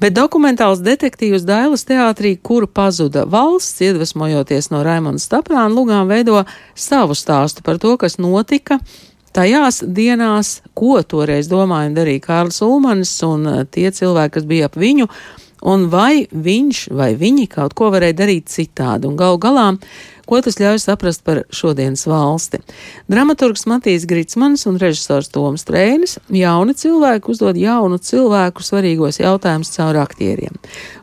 Bet dokumentāls detektīvs Dailas teātrī, kuru pazuda valsts, iedvesmojoties no Raimonda Staprāna lugām, veido savu stāstu par to, kas notika tajās dienās, ko toreiz domāja un darīja Kārlis Ulmanis un eh, tie cilvēki, kas bija ap viņu, un vai viņš vai viņi kaut ko varēja darīt citādi, un gal galā, ko tas ļauj saprast par šodienas valsti. Dramaturgs Matīs Gritsmans un režisors Toms Trēnis jauni cilvēki uzdod jaunu cilvēku svarīgos jautājumus caur aktieriem.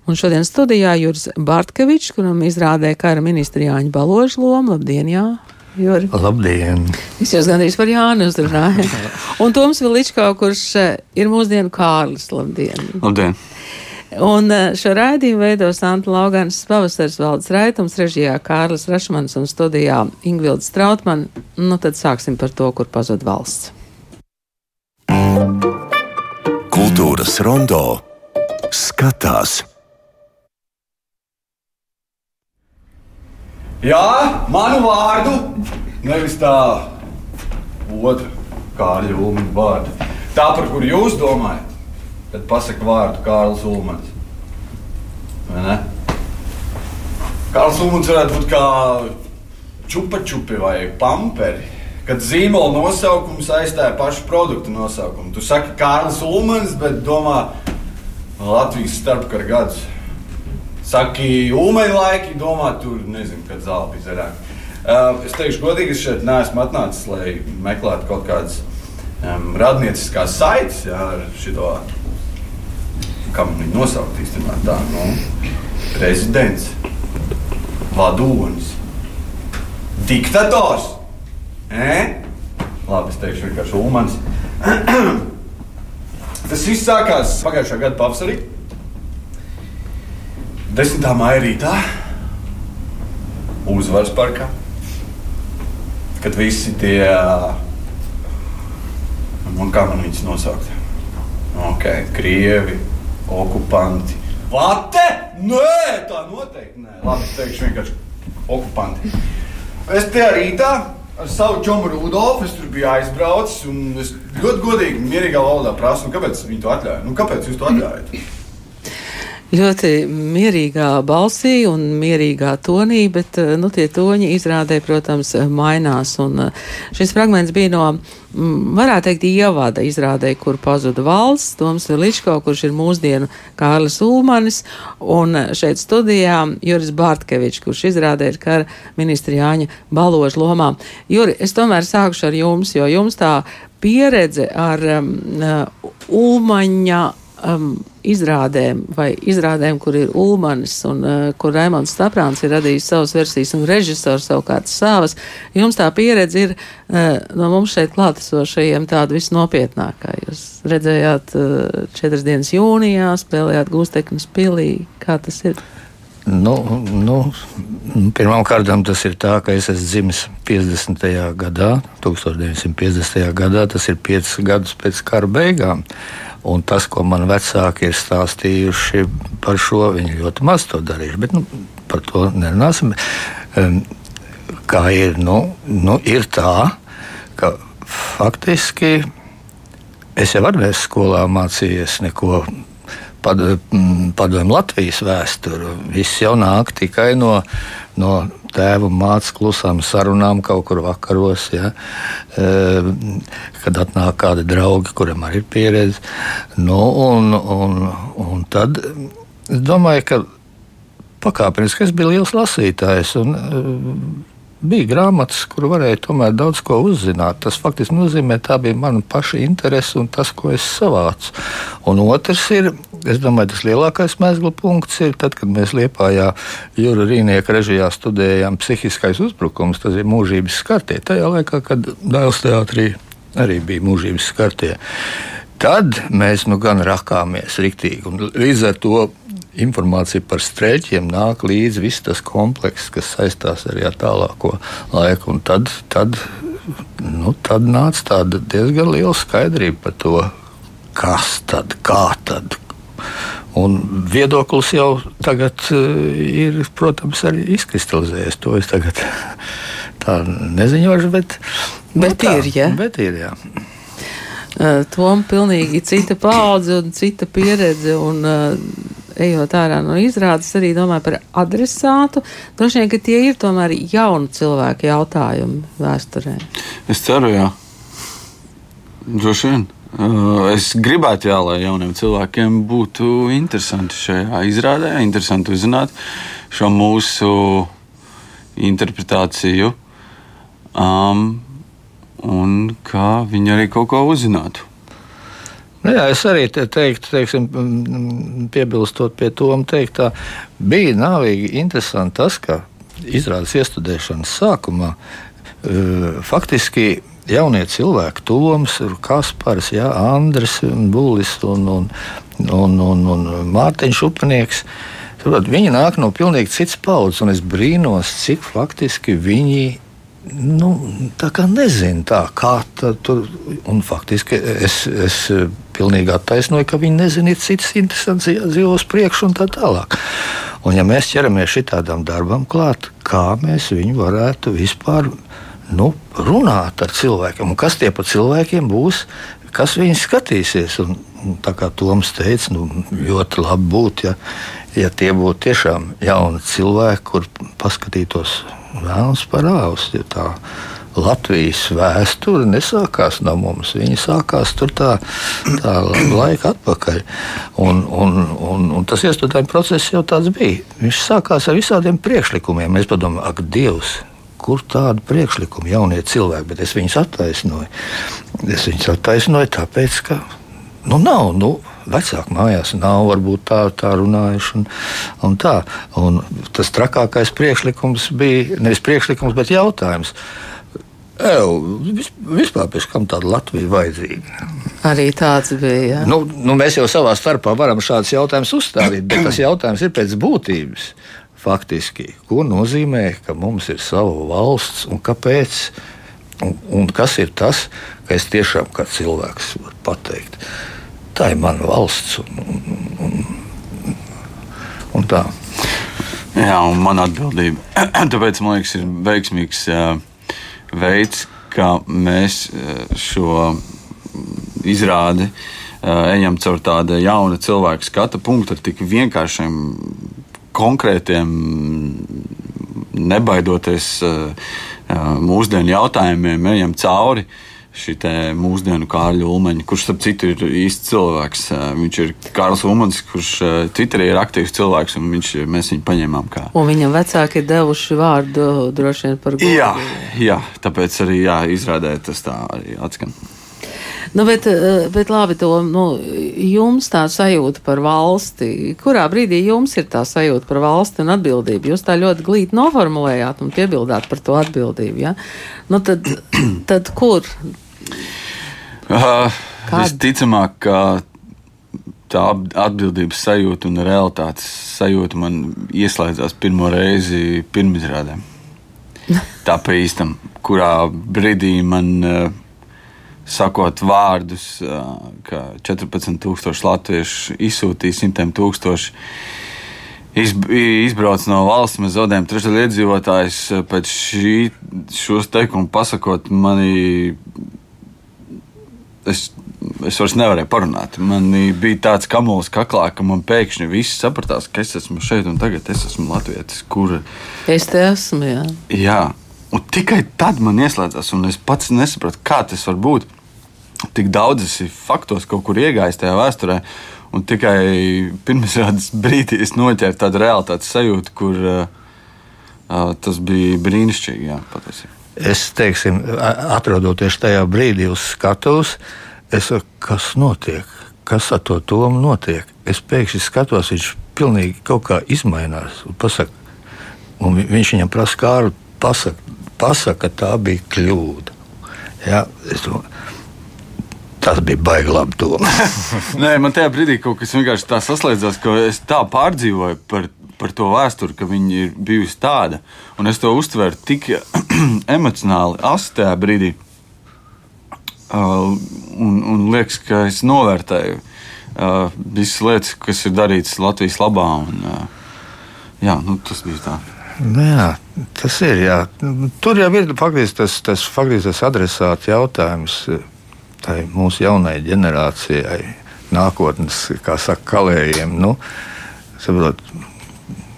Un šodien studijā Juris Bartkevičs, kuram izrādē kara ministra Jāņa Baloža loma. Labdien, jā! Juri. Labdien! Es jau gandrīz par Jānu uzrunāju. Un Toms Viličkā, kurš eh, ir mūsdienu Kārlis. Labdien! Labdien! Un eh, šo raidījumu veido Santa Laugans pavasars valdes raitums režijā Kārlis Rašmans un studijā Ingvilds Strautman. Nu tad sāksim par to, kur pazud valsts. Kultūras rondo skatās. Jā, manu vārdu, nevis tā otru Kārļa Ulmanu vārdu. Tā, par kuru jūs domājat, tad pasaka vārdu Kārlis Ulmans. Vai ne? Kārlis Ulmans varētu būt kā čupa čupi vai pamperi. Kad zīmola nosaukums aizstāja pašu produktu nosaukumu. Tu saki Kārlis Ulmans, bet domā Latvijas starpkara gadus. Saki, UMEI laiki, domā, tur nezinu, kad zāle bija zaļāka. Uh, es teikšu, godīgi, es šeit neesmu atnācis, lai meklētu kaut kādas um, radnieciskās saites jā, ar šo, kā viņi nosaukt īstenībā tā, nu, prezidents, vadonis, diktators. E? Labi, es teikšu vienkārši Ulmans. Tas viss sākās pagājušā gada pavasarī. 10. maija rītā uzvaras parkā, kad visi tie, nu, kā man viņus nosaukt, okay, krievi, okupanti. Vate? Nē, tā noteikti nē. Labi, es teikšu vienkārši okupanti. Es tajā rītā ar savu čomu Rudolfu es tur biju aizbraucis, un es ļoti godīgi, mierīgā valodā prasu, nu, kāpēc viņi to atļauj. Nu, kāpēc jūs to atļaujat? Ļoti mierīgā balsī un mierīgā tonī, bet nu, tie toņi izrādē, protams, mainās. Un šis fragments bija no, varētu teikt, ievada izrādē, kur pazuda valsts, Toms Viličko, kurš ir mūsdienu Kārlis Ulmanis, un šeit studijā Juris Bartkevičs, kurš izrādē ir kara ministri Jāņa Baloža lomā. Juri, es tomēr sākušu ar jums, jo jums tā pieredze ar um, Ulmaņa um, izrādēm vai izrādēm, kur ir Ulmanis un uh, kur Raimons Staprāns ir radījis savas versijas un režisors savukārt savas. Jums tā pieredze ir uh, no mums šeit klātesošajiem tāda visnopietnākā. Jūs redzējāt uh, četras dienas jūnijā, spēlējāt Gūsteknes pilī. Kā tas ir? Nu, nu, Pirmkārt, tas ir tā, ka es esmu dzimis 50. gadā, 1950. gadā. Tas ir piecus gadus pēc kara beigām. Un tas, ko man vecāki ir stāstījuši par šo, viņi ļoti maz to darījuši. Bet nu, par to nerunāsim. Kā ir, nu, nu, ir tā, ka faktiski es jau armijas skolā mācījies neko padomju Latvijas vēsturi. Viss jau nāk tikai no, no tēva mācīt klusām sarunām kaut kur vakaros, ja, e, kad atnāk kādi draugi, kuriem arī ir pieredze. Nu, un, un, un tad es domāju, ka pakāpeniski es biju liels lasītājs. Un, e, bija grāmatas, kur varēja tomēr daudz ko uzzināt. Tas faktiski nozīmē, tā bija mana paša interese un tas, ko es savācu. Un otrs ir, es domāju, tas lielākais mēslu punkts ir tad, kad mēs Liepājā Jūra Rīnieka režijā studējām psihiskais uzbrukums, tas ir mūžības skartie. Tajā laikā, kad Dāles teātrī arī bija mūžības skartie. Tad mēs nu gan rakāmies riktīgi. Un līdz ar to informācija par streļķiem nāk līdzi viss tas komplekss, kas saistās arī ar tālāko laiku. Un tad, tad, nu, tad nāca tāda diezgan liela skaidrība par to, kas tad, kā tad. Un viedoklis jau tagad uh, ir, protams, arī izkristalizējies. To es tagad tā neziņošu, bet, bet, nu, tā, ir, ja? bet ir. Jā. Uh, Tom pilnīgi cita paudze un cita pieredze. Un, uh, ejot ārā no izrādes, arī domāju par adresātu. Droši vien, ka tie ir tomēr jauni cilvēki jautājumi vēsturē. Es ceru, jā. Droši vien. Uh, es gribētu, jā, lai jauniem cilvēkiem būtu interesanti šajā izrādē, interesanti uzzināt šo mūsu interpretāciju, um, un kā viņi arī kaut ko uzzinātu. Nu, jā, es arī te teiktu, teiksim, piebilstot pie Toma teiktā, bija nāvīgi interesanti tas, ka izrādes iestudēšanas sākumā uh, faktiski jaunie cilvēki, Toms, Kaspars, jā, Andris, Bullis un, un, un, un, un Mārtiņš Upanieks. Saprot, viņi nāk no pilnīgi citas paudzes, un es brīnos, cik faktiski viņi nu, nezina, tā, kā tā, tur. Un faktiski es, es pilnīgi attaisnoju, ka viņi nezina citas interesantas dzīvos priekšu un tā tālāk. Un ja mēs ķeramies šitādam darbam klāt, kā mēs viņu varētu vispār nu, runāt ar cilvēkiem, un kas tie par cilvēkiem būs, kas viņus skatīsies. Un, un tā kā Toms teica, nu, ļoti labi būtu, ja, ja tie būtu tiešām jauni cilvēki, kur paskatītos vēlams par austu. Latvijas vēsture nesākās no mums. Viņa sākās tur tā, tā laika atpakaļ. Un, un, un, un tas iestudējuma process jau tāds bija. Viņš sākās ar visādiem priekšlikumiem. Mēs padomājam, ak, Dievs! kur tādu priekšlikumu jaunie cilvēki, bet es viņus attaisnoju. Es viņus attaisnoju tāpēc, ka nu, nav. Nu, Vecāki mājās nav varbūt tā, tā runājuši. Un, un tā. un tas trakākais priekšlikums bija nevis priekšlikums, bet jautājums. Ew, vispār pēc kam tāda Latvija vajadzīga? Arī tāds bija. Jā. Nu, nu, mēs jau savā starpā varam šādus jautājumus uzstādīt, bet tas jautājums ir pēc būtības faktiski, ko nozīmē, ka mums ir sava valsts un kāpēc. Un, un kas ir tas, ka es tiešām kā cilvēks varu pateikt, tā ir mana valsts. Un, un, un tā. Jā, un man atbildība. Tāpēc man liekas, ir veiksmīgs uh, veids, kā mēs uh, šo izrādi uh, ejam caur tādu jaunu cilvēku skatu punktu ar tik vienkāršiem konkrētiem, nebaidoties mūsdienu jautājumiem, ejam cauri šī mūsdienu Kārļa Ulmaņa, kurš, starp citu, ir īsts cilvēks. Eh, viņš ir Kārls Ulmans, kurš Twitterī ir aktīvs cilvēks, un viņš, mēs viņu paņēmām kā. Un viņam vecāki ir devuši vārdu droši vien par godu. Jā, jā, tāpēc arī jā, izrādē tas tā arī atskan. Nu, bet, eh, bet labi, to nu, jums tā sajūta par valsti. Kurā brīdī jums ir tā sajūta par valsti un atbildību? Jūs tā ļoti glīti noformulējāt un piebildāt par to atbildību. Ja? Nu, tad, tad kur? Uh, visticamāk, ka tā atbildības sajūta un realitātes sajūta man ieslēdzās pirmo reizi pirmizrādē. Tā pa īstam, kurā brīdī man uh, sakot vārdus, ka 14,000 latviešu izsūtīja simtiem tūkstošu. Izbrauc no valsts, mēs zaudējam trešdaļu iedzīvotājus. Pēc šī, šos teikumu pasakot, manī es, es vairs nevarēju parunāt. Man bija tāds kamols kaklā, ka man pēkšņi viss sapratās, ka es esmu šeit un tagad es esmu latvietis. Kur... Es te esmu, jā. Jā, un tikai tad man ieslēdzās, un es pats nesapratu, kā tas var būt tik daudz esi faktos kaut kur iegājis tajā vēsturē. Un tikai pirmsādas brīdī es noķēru tādu realitātes sajūtu, kur uh, uh, tas bija brīnišķīgi. Jā, patiesībā. Es teiksim, atrodoties tajā brīdī uz skatuves, es saku, kas notiek, kas ar to tomu notiek. Es pēkšņi skatos, viņš pilnīgi kaut kā izmainās. Un pasaka, un viņš viņam prasa, kā ar pasaka, pasaka, ka tā bija kļūda. Ja, es Tas bija baigi labi. Nē, man tajā brīdī kaut kas vienkārši tā saslēdzās, ka es tā pārdzīvoju par, par to vēsturi, ka viņa ir bijusi tāda. Un es to uztveru tik emocionāli, asti tajā brīdī. Uh, un, un liekas, ka es novērtēju uh, visas lietas, kas ir darītas Latvijas labā. Un, uh, jā, nu, tas bija tā. Nu jā, tas ir. Jā. Tur jau ir faktiski tas, tas, faktiski tas adresāts jautājums tai mūsu jaunajai ģenerācijai, nākotnes, kā saka, kalējiem. Nu, saprot,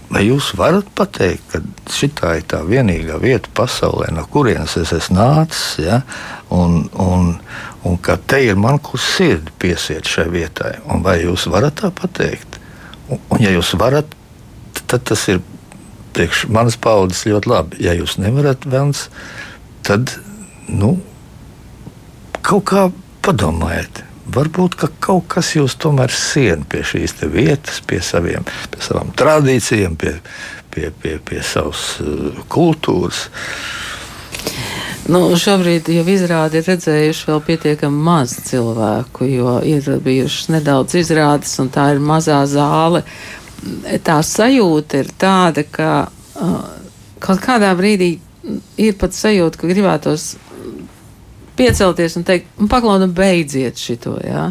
vai jūs varat pateikt, ka šī ir tā vienīgā vieta pasaulē, no kurienes es esmu nācis, ja? un, un, un ka te ir man kur sirdi piesiet šai vietai? Un vai jūs varat tā pateikt? Un, un ja jūs varat, tad tas ir priekš manas paudzes ļoti labi. Ja jūs nevarat, vēlams, tad nu, kaut kā padomājiet. Varbūt ka kaut kas jūs tomēr sien pie šīs vietas, pie, saviem, pie savām tradīcijām, pie, pie, pie, pie savas uh, kultūras. Nu, šobrīd jau izrādi ir redzējuši vēl pietiekami maz cilvēku, jo ir bijušas nedaudz izrādes, un tā ir mazā zāle. Tā sajūta ir tāda, ka uh, kaut kādā brīdī ir pat sajūta, ka gribētos piecelties un teikt, un paklaunu beidziet šito, jā.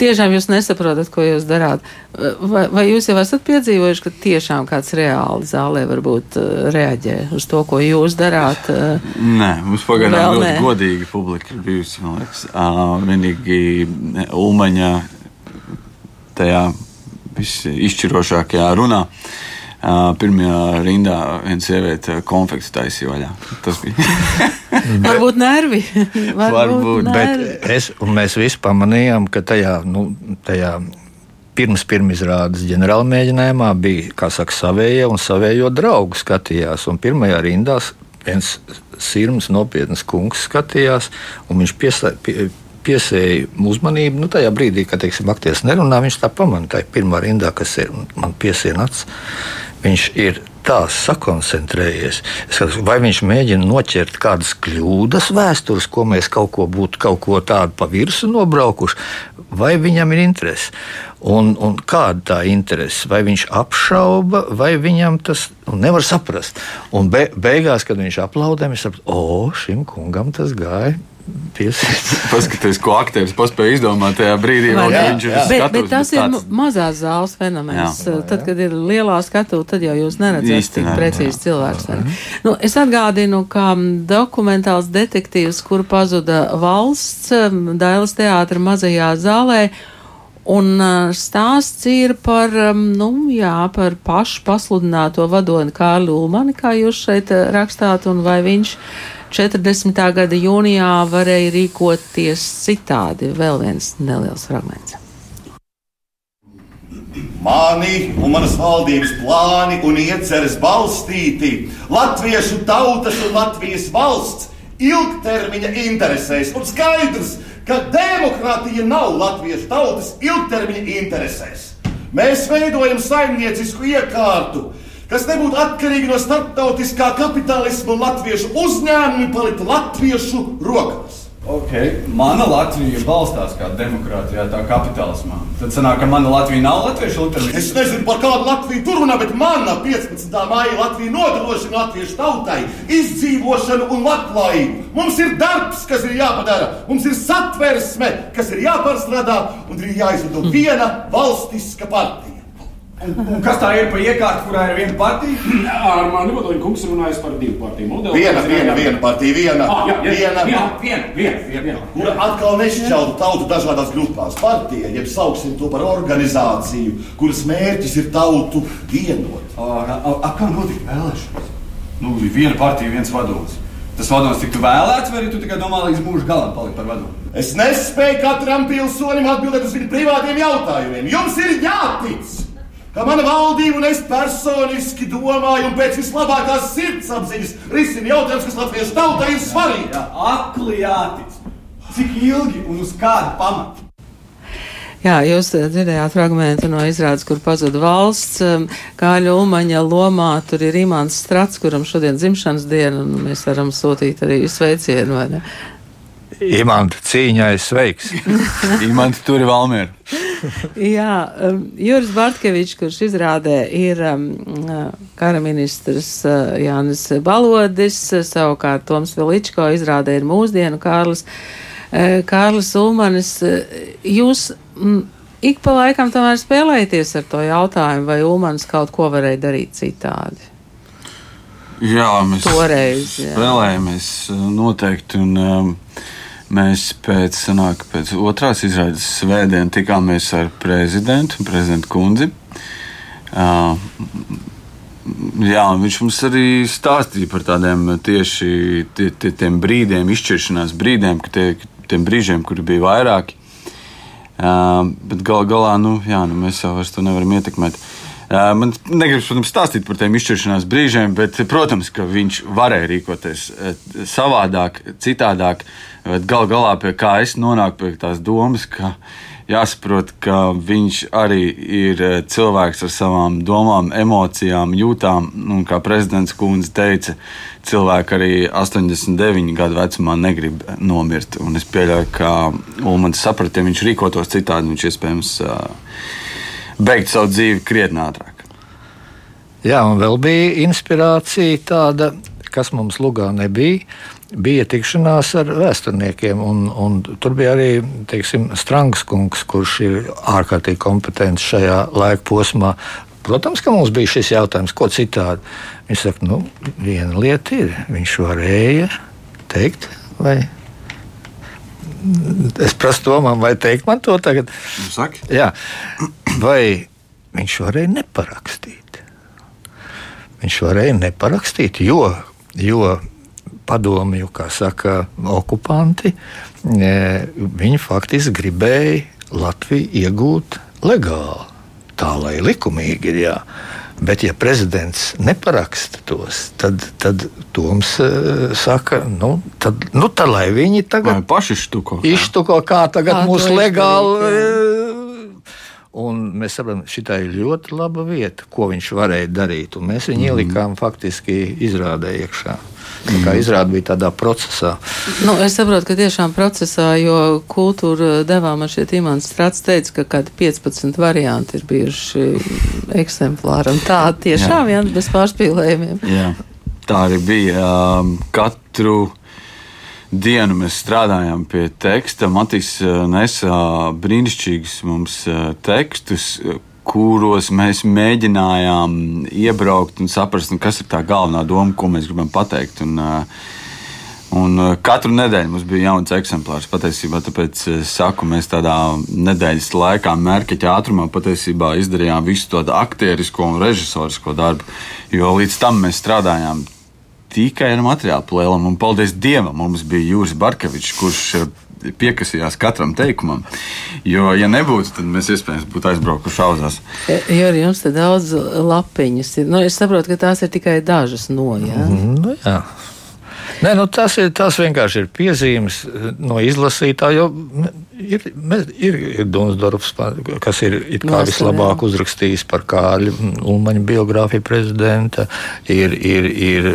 Tiešām jūs nesaprotat, ko jūs darāt. Vai, vai jūs jau esat piedzīvojuši, ka tiešām kāds reāli zālē varbūt uh, reaģē uz to, ko jūs darāt? Uh, Nē, mums pagaidām ļoti godīga publika ir bijusi, man liekas. Vienīgi Ulmaņa tajā izšķirošākajā runā. Uh, pirmajā rindā viena sieviete konfekts taisīja vaļā. Tas bija. Varbūt nervi. Varbūt, Varbūt nervi. bet es, mēs visi pamanījām, ka tajā, nu, tajā pirms pirmizrādes ģenerāla mēģinājumā bija saka, savējie un savējo draugu skatījās. Un pirmajā rindā viens sirds, nopietns kungs skatījās, un viņš piesa, pie, piesēja uzmanību. Nu, tajā brīdī, kad teiksim, aktieris nerunā, viņš tā pamanīja, ka pirmā rindā, kas ir man piesiena acis, viņš ir tā sakoncentrējies. Skatos, vai viņš mēģina noķert kādas kļūdas vēstures, ko mēs kaut ko būtu kaut ko tādu pa virsmu nobraukuši, vai viņam ir interese. Un, un kāda tā interese? Vai viņš apšauba, vai viņam tas nu, nevar saprast? Un be, beigās, kad viņš aplaudē, viņš saprot, o, šim kungam tas gāja Paskaties, ko aktieris paspēja izdomāt tajā brīdī, kad viņš ir skatījis. Bet, bet tas ir tāds... mazās zāles fenomens. Jā. Tad, kad ir lielā skatuve, tad jau jūs neredzat tik precīzi cilvēks. Nu, es atgādinu, ka dokumentāls detektīvs, kur pazuda valsts, Dailas teātra mazajā zālē. Un stāsts ir par, nu, jā, par pašu pasludināto vadoni Kārlu Ulmani, kā jūs šeit rakstāt, un vai viņš 40. gada jūnijā varēja rīkoties citādi. Vēl viens neliels fragments. Mani un manas valdības plāni un ieceres balstīti latviešu tautas un Latvijas valsts ilgtermiņa interesēs. Un skaidrs, ka demokrātija nav latviešu tautas ilgtermiņa interesēs. Mēs veidojam saimniecisku iekārtu, kas nebūtu atkarīgi no starptautiskā kapitālisma un latviešu uzņēmumu, paliktu latviešu rokās. Okay. Mana Latvija balstās kā demokrātijā, tā kapitālismā. Tad sanāk, ka mana Latvija nav latviešu literatūra. Es nezinu, par kādu Latviju tur runā, bet mana 15. māja Latvija nodrošina latviešu tautai izdzīvošanu un labklājību. Mums ir darbs, kas ir jāpadara, mums ir satversme, kas ir jāpārstrādā un ir jāizveido viena valstiska partija. Un, un kas tā ir par iekārtu, kurā ir viena partija? Ar mani vadoņu kungs runājas par divu partiju modeli. Viena, viena, viena partija, viena. Ah, jā, jā, viena, jā, viena, viena, viena, viena. Kura atkal nešķeltu tautu dažādās grupās. Partija, jeb sauksim to par organizāciju, kuras mērķis ir tautu vienot. A, a, a, kā notika vēlēšanas? Nu, viena partija, viens vadonis. Tas vadonis tiktu vēlēts, vai arī tu tikai domā, līdz mūža galam palikt par vadoni? Es nespēju katram pilsonim atbildēt uz viņu privātiem jautājumiem. Jums ir jātic! Ka mana valdība un es personiski domāju un pēc vislabākās sirdsapziņas risinu jautājumus, kas Latvijas tautai ir svarīgi. Jā, akli jātic. Cik ilgi un uz kādu pamatu? Jā, jūs dzirdējāt fragment no izrādes, kur pazuda valsts. Kāļa Ulmaņa lomā tur ir Imants Strats, kuram šodien dzimšanas diena, un mēs varam sūtīt arī sveicienu, vai ne? Imants cīņai sveiks. Imants tur ir Valmiera. Jā, um, Juris Bartkevičs, kurš izrādē ir um, kara ministrs uh, Jānis Balodis, savukārt Toms Veličko izrādē ir mūsdienu Kārlis, uh, Kārlis Ulmanis. Jūs mm, ik pa laikam tomēr spēlēties ar to jautājumu, vai Ulmanis kaut ko varēja darīt citādi? Jā, mēs Toreiz, jā. spēlējamies noteikti. Un, um, Mēs pēc, sanāk, pēc otrās izrādes svētdienas tikāmies ar prezidentu, prezidentu kundzi. Uh, Jā, viņš mums arī stāstīja par tādiem tieši tie, tie, tiem brīdiem, izšķiršanās brīdiem, ka tie, tiem brīžiem, kuri bija vairāki. Uh, bet gal galā, nu, jā, nu, mēs jau vairs to nevaram ietekmēt. Uh, man negribas, protams, stāstīt par tiem izšķiršanās brīžiem, bet, protams, ka viņš varēja rīkoties savādāk, citādāk. Bet gal galā pie kā es nonāku pie tās domas, ka jāsaprot, ka viņš arī ir cilvēks ar savām domām, emocijām, jūtām. Un, kā prezidents Kūns teica, cilvēki arī 89 gadu vecumā negrib nomirt. Un es pieļauju, ka Ulmans saprata, ja viņš rīkotos citādi, viņš iespējams eh, beigtu savu dzīvi krietni ātrāk. Jā, un vēl bija inspirācija tāda, kas mums lugā nebija bija tikšanās ar vēsturniekiem. Un, un tur bija arī teiksim, Strangs kungs, kurš ir ārkārtīgi kompetents šajā laika posmā. Protams, ka mums bija šis jautājums, ko citādi. Viņš saka, nu, viena lieta ir, viņš varēja teikt, vai es prasu domām, vai teikt man to tagad. Nu, saki. Jā, vai viņš varēja neparakstīt? Viņš varēja neparakstīt, jo, jo padomju, kā saka, okupanti, e, viņi faktiski gribēja Latviju iegūt legāli. Tā lai likumīgi ir. Jā. Bet, ja prezidents neparaksta tos, tad, tad Toms uh, saka, nu, tad, nu, tad lai viņi tagad Vai paši iztuko. Iztuko, kā tagad Kā mūsu to legāli. izdarīt, uh, Un mēs saprotam, ka šī ir ļoti laba vieta, ko viņš varēja darīt. Un mēs viņu ielikām faktiski izrādē iekšā. Tā kā izrāda bija tādā procesā. Nu, es saprotu, ka tiešām procesā, jo kultūra devā man šeit Imants Strats teica, ka kādi 15 varianti ir bijuši eksemplāri. Un tā tiešām, jā, bez pārspīlējumiem. Jā, tā arī bija. Um, katru dienu mēs strādājām pie teksta. Matīs uh, nesa brīnišķīgus mums uh, tekstus, kuros mēs mēģinājām iebraukt un saprast, un kas ir tā galvenā doma, ko mēs gribam pateikt. Un, Un katru nedēļu mums bija jauns eksemplārs. Patiesībā, tāpēc es saku, mēs tādā nedēļas laikā, mērķa ātrumā, patiesībā izdarījām visu to aktierisko un režisorisko darbu. Jo līdz tam mēs strādājām tikai ar materiālu plēlam, un paldies Dievam, mums bija Jūras Barkevičs, kurš piekasījās katram teikumam. Jo, ja nebūtu, tad mēs iespējams būtu aizbraukuši šauzās. Jo ar jums te daudz lapiņas ir. Nu, es saprotu, ka tās ir tikai dažas no, jā? Mm, nu, jā. Nē, nu, tas, ir, tas vienkārši ir piezīmes no izlasītāja. Ir, ir, ir Dunsdorfs, kas ir kā vislabāk uzrakstījis par Kārļa Ulmaņa biogrāfiju prezidenta. Ir, ir, ir,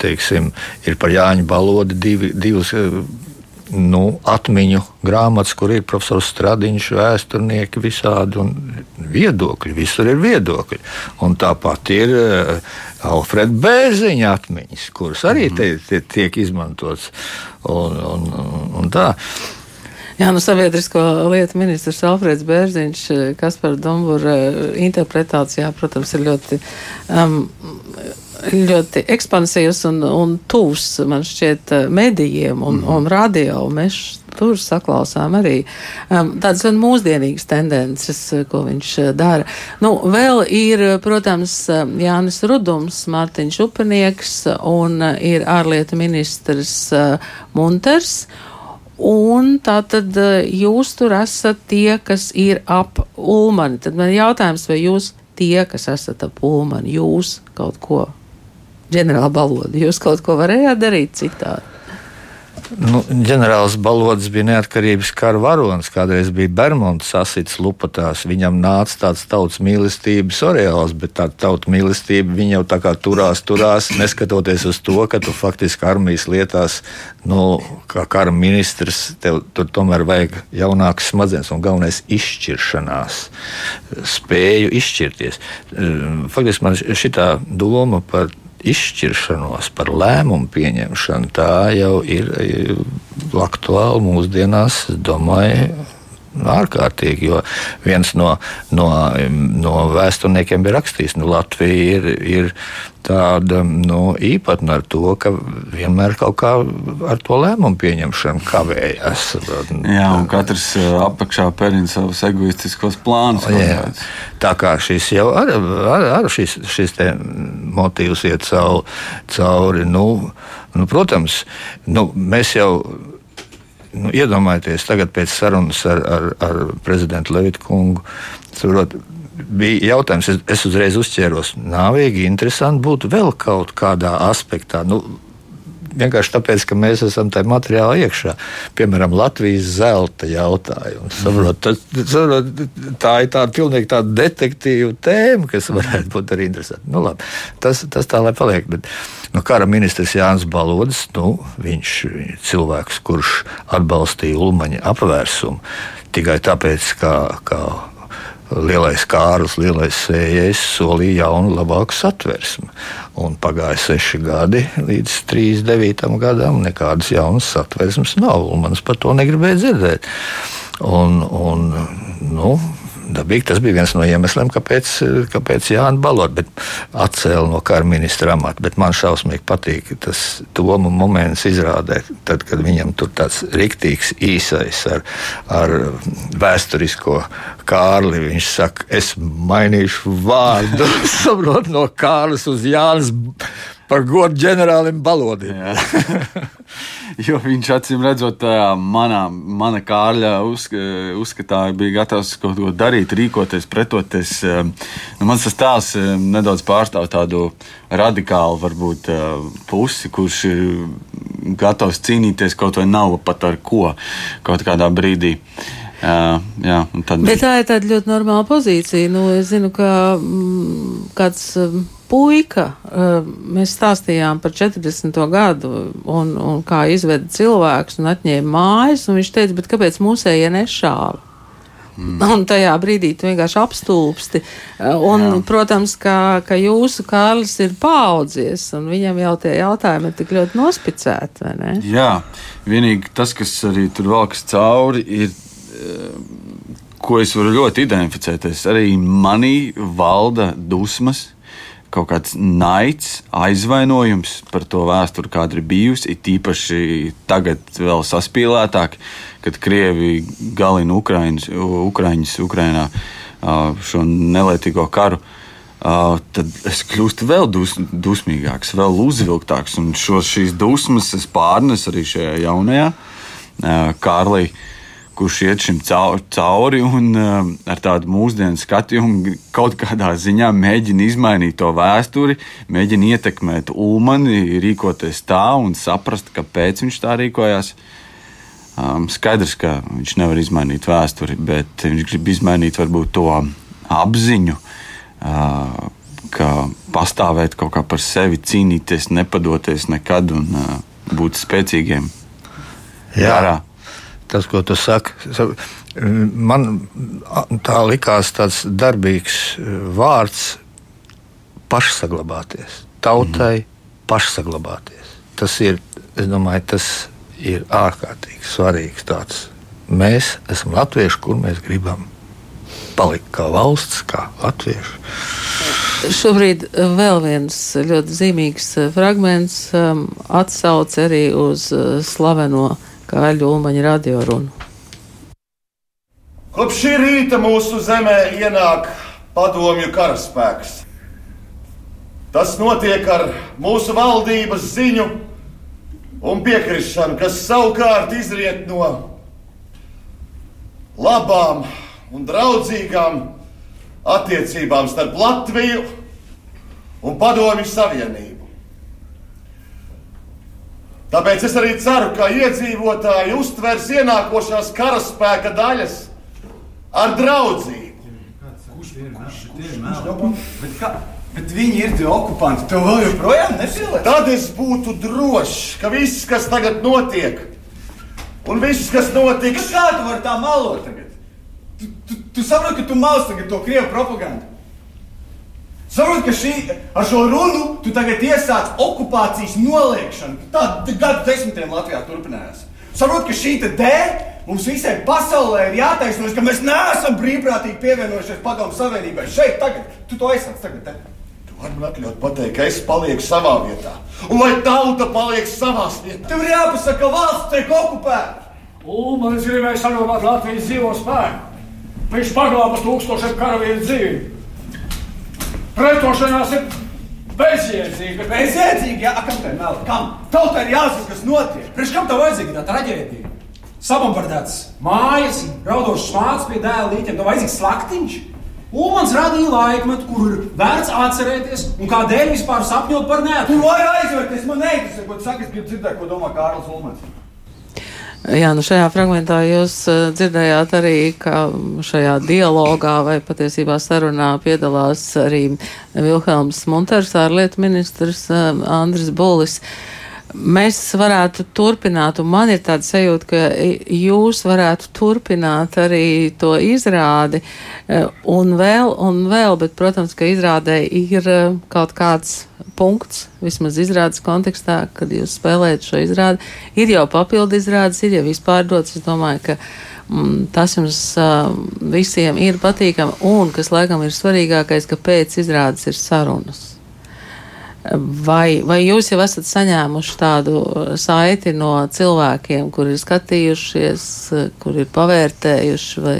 teiksim, ir par Jāņu Balodi divi, divas nu, atmiņu grāmatas, kur ir profesors Stradiņš, vēsturnieki, visādi un viedokļi. Visur ir viedokļi. Un tāpat ir uh, Alfreda Bērziņa atmiņas, kuras arī te, te tiek izmantotas. Un, un, un, un tā. Jā, nu, sabiedrisko lietu ministrs Alfrēds Bērziņš, kas par Dumbura interpretācijā, protams, ir ļoti um, ļoti ekspansīvs un, un tūs, man šķiet, eh, medijiem un, mm. un radio. Mēs tur saklausām arī um, tādas mūsdienīgas tendences, eh, ko viņš eh, dara. Nu, vēl ir, protams, Jānis Rudums, Mārtiņš Upenieks un ir ārlietu ministrs uh, Munters. Un tā tad jūs tur esat tie, kas ir ap Ulmani. Tad man jautājums, vai jūs tie, kas esat ap Ulmani, jūs kaut ko ģenerāla baloda. Jūs kaut ko varējāt darīt citādi? Nu, ģenerālis Balodis bija neatkarības kara varonis. Kādreiz bija Bermudas asits lupatās. Viņam nāca tāds tautas mīlestības oreāls, bet tā tautas mīlestība viņa jau tā kā turās, turās, neskatoties uz to, ka tu faktiski armijas lietās, nu, kā kara ministrs, tev tur tomēr vajag jaunākas smadzenes un galvenais izšķiršanās, spēju izšķirties. Faktiski man šitā doma par izšķiršanos, par lēmumu pieņemšanu, tā jau ir aktuāla mūsdienās. Es domāju, ārkārtīgi. Jo viens no, no, no vēsturniekiem bija rakstījis, ka nu, Latvija ir, ir tāda nu, īpatna ar to, ka vienmēr kaut kā ar to lēmumu pieņemšanu kavējas. Jā, un katrs apakšā pērina savus egoistiskos plānus. Jā, tā kā šis jau ar, ar, ar šis, šis motīvs iet cauri. cauri nu, nu, protams, nu, mēs jau nu, iedomājieties, tagad pēc sarunas ar, ar, ar prezidentu Levitu kungu. Saprot, bija jautājums, es, es uzreiz uzķēros, nāvīgi, interesanti būtu vēl kaut kādā aspektā. Nu, vienkārši tāpēc, ka mēs esam tajā materiālā iekšā. Piemēram, Latvijas zelta jautājums. Saprot, tas, saprot, tā ir tāda pilnīgi tāda detektīva tēma, kas varētu būt arī interesanta. Nu, labi, tas, tas tā lai paliek. Bet, nu, kara ministrs Jānis Balodis, nu, viņš ir cilvēks, kurš atbalstīja Ulmaņa apvērsumu tikai tāpēc, ka, ka lielais kārlis, lielais sējais solīja jaunu, labāku satversmi. Un pagāja seši gadi līdz 39. gadam, nekādas jaunas satversmes nav. Man par to negribēja dzirdēt. Un, un, nu, dabīgi tas bija viens no iemesliem, kāpēc, kāpēc Jānis Balot atcēla no kara ministra amata. Bet man šausmīgi patīk tas Toma moments izrādē, tad, kad viņam tur tāds riktīgs īsais ar, ar vēsturisko Kārli. Viņš saka, es mainīšu vārdu saprot, no Kārlis uz Jānis par godu ģenerālim Balodim. jo viņš acīm redzot, manā, mana kārļa uzsk uzskatā bija gatavs kaut ko darīt, rīkoties, pretoties. Nu, mans tēls nedaudz pārstāv tādu radikālu varbūt, pusi, kurš ir gatavs cīnīties kaut vai nav pat ar ko kaut kādā brīdī. Jā, jā, tad... Bet tā ir tāda ļoti normāla pozīcija. Nu, es zinu, ka mm, kāds puika, eh, mēs stāstījām par 40. gadu un, un kā izveda cilvēks un atņēma mājas, un viņš teica, bet kāpēc mūsējie nešāva? Mm. Un tajā brīdī tu vienkārši apstulbsti. Un, Jā. protams, ka, ka jūsu Kārlis ir paudzies, un viņam jau tie jautājumi ir tik ļoti nospicēti? Jā, vienīgi tas, kas arī tur valkas cauri, ir ko es varu ļoti identificēties. Arī manī valda dusmas, kaut kāds naids, aizvainojums par to vēsturi, kāda ir bijusi. It īpaši tagad, vēl saspīlētāk, kad Krievi galina Ukraiņus, Ukrainā šo nelētīgo karu. Uh, tad es kļūstu vēl dus, dusmīgāks, vēl uzvilktāks. Un šo, šīs dusmas es pārnesu arī šajā jaunajā uh, Kārlī. Uh, kurš iet šim cauri un uh, ar tādu mūsdienu skatījumu kaut kādā ziņā mēģina izmainīt to vēsturi, mēģina ietekmēt Ulmani, rīkoties tā un saprast, kāpēc viņš tā rīkojās. Um, skaidrs, ka viņš nevar izmainīt vēsturi, bet viņš grib izmainīt varbūt to apziņu, uh, ka pastāvēt kaut kā par sevi, cīnīties, nepadoties nekad un uh, būt spēcīgiem. Jā. Jārā tas, ko tu saki. Man tā likās tāds darbīgs e, vārds - pašsaglabāties. Tautai mm. pašsaglabāties. Tas ir, es domāju, tas ir ārkārtīgi svarīgs tāds. Mēs esam latvieši, kur mēs gribam palikt kā valsts, kā latvieši. Šobrīd vēl viens ļoti zīmīgs e, fragments um, atsauc arī uz uh, slaveno uh, kā Ļūmaņa radiorunu. Kopš šī rīta mūsu zemē ienāk padomju karaspēks. Tas notiek ar mūsu valdības ziņu un piekrišanu, kas savukārt izriet no labām un draudzīgām attiecībām starp Latviju un Padomju Savienību. Tāpēc es arī ceru, ka iedzīvotāji uztvers ienākošās karaspēka daļas ar draudzību. Kurš ir? Bet viņi ir tie okupanti. Tev vēl joprojām nepilnīgi. Tad es būtu drošs, ka viss, kas tagad notiek, un viss, kas notiks. Kā tu vari tā malot tagad? Tu, tu, tu saproti, ka tu maus tagad to krievu propagandu. Saprotu, ka šī, ar šo runu tu tagad iesāc okupācijas noliekšanu. Tā gadu desmitiem Latvijā turpinājās. Saprotu, ka šī D Mums visai pasaulē ir jātaisnojas, ka mēs neesam brīvprātīgi pievienojušies Padomu Savienībai. Šeit, tagad, tu to aizsāc tagad. Te. Tu vari man atļaut pateikt, ka es palieku savā vietā, un lai tauta paliek savā vietā. Tev ir jāpasaka, ka valsts tiek okupēta. Ulmanis gribēja saglabāt Latvijas dzīvo spēku. Viņš paglāba tūkstošiem karavīru dzīvi. Pretošanās ir bezjēdzīga. Bezjēdzīgi, jā, A, kam tā ir melna? Kam? Tautai ir jāzina, kas notiek. Priekš kam tev vajadzīga tā traģēdija? Sabombardēts mājas, raudošs mākslas pie dēla līķiem, tev vajadzīgs slaktiņš. Ulmans radīja laikmetu, kuru ir vērts atcerēties, un kādēļ vispār sapņot par Tu nētu. vari aizvērties, man neinteresē, ko tu saki, es gribu dzirdēt, ko domā Kārlis Ulmans. Jā, nu šajā fragmentā jūs uh, dzirdējāt arī, ka šajā dialogā vai patiesībā sarunā piedalās arī Vilhelms Munters, ārlietu ministrs uh, Andris Bulis. Mēs varētu turpināt, un man ir tāda sajūta, ka jūs varētu turpināt arī to izrādi, eh, un vēl, un vēl, bet, protams, ka izrādē ir eh, kaut kāds punkts, vismaz izrādes kontekstā, kad jūs spēlējat šo izrādi. Ir jau papildu izrādes, ir jau izpārdots. Es domāju, ka mm, tas jums uh, visiem ir patīkami, un, kas laikam ir svarīgākais, ka pēc izrādes ir sarunas. Vai, vai jūs jau esat saņēmuši tādu uh, saiti no cilvēkiem, kur ir skatījušies, uh, kur ir pavērtējuši vai,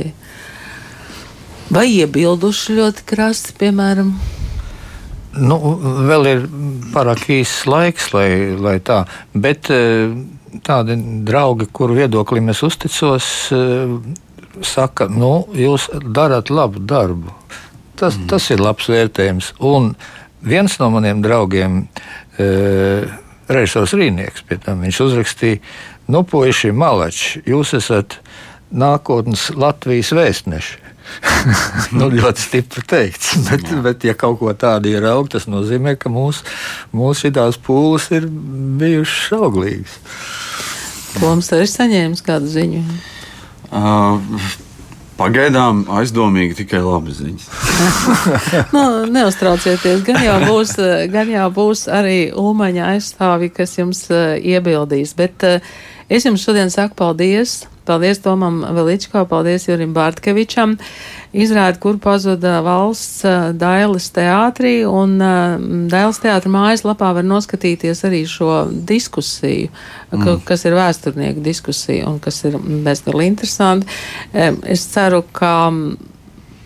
vai iebilduši ļoti krasti, piemēram? Nu, vēl ir pārāk īsts laiks, lai, lai tā. Bet eh, tādi draugi, kuru viedoklim es uzticos, saka, nu, jūs darat labu darbu. Tas, mm. tas ir labs vērtējums. Un viens no maniem draugiem, eh, režisors Rīnieks, tam viņš uzrakstīja, nu, puiši, malači, jūs esat nākotnes Latvijas vēstneši. nu, ļoti stipri teikts. Bet, bet, ja kaut ko tādu ieraug, tas nozīmē, ka mūsu mūs šīs pūles ir bijušas auglīgas. Toms, ir saņēmis kādu ziņu? Uh, Pagaidām aizdomīgi tikai labi ziņas. nu, neuztraucieties, gan jau, būs, gan jau būs arī Ulmaņa aizstāvi, kas jums uh, iebildīs. Bet uh, es jums šodien saku paldies. Paldies Tomam Veličko, paldies Jurim Bārtkevičam. Izrāda, kur pazuda valsts uh, Dailes teātrī, un uh, Dailes teātra mājaslapā var noskatīties arī šo diskusiju, mm. ka, kas ir vēsturnieku diskusija un kas ir bezgalīgi interesanti. Um, es ceru, ka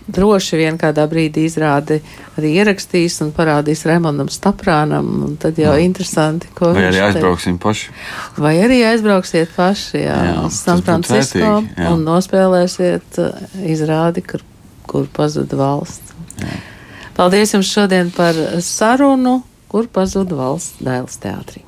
droši vien kādā brīdī izrādi arī ierakstīs un parādīs Remondam Staprānam, tad jau Jā. interesanti, ko Vai viņš arī aizbrauksim paši? Vai arī aizbrauksiet paši jā, Jā, uz San Francisco vērtīgi, jā. un nospēlēsiet uh, izrādi, kur, kur pazuda valsts. Jā. Paldies jums šodien par sarunu, kur pazuda valsts dēls teātrī.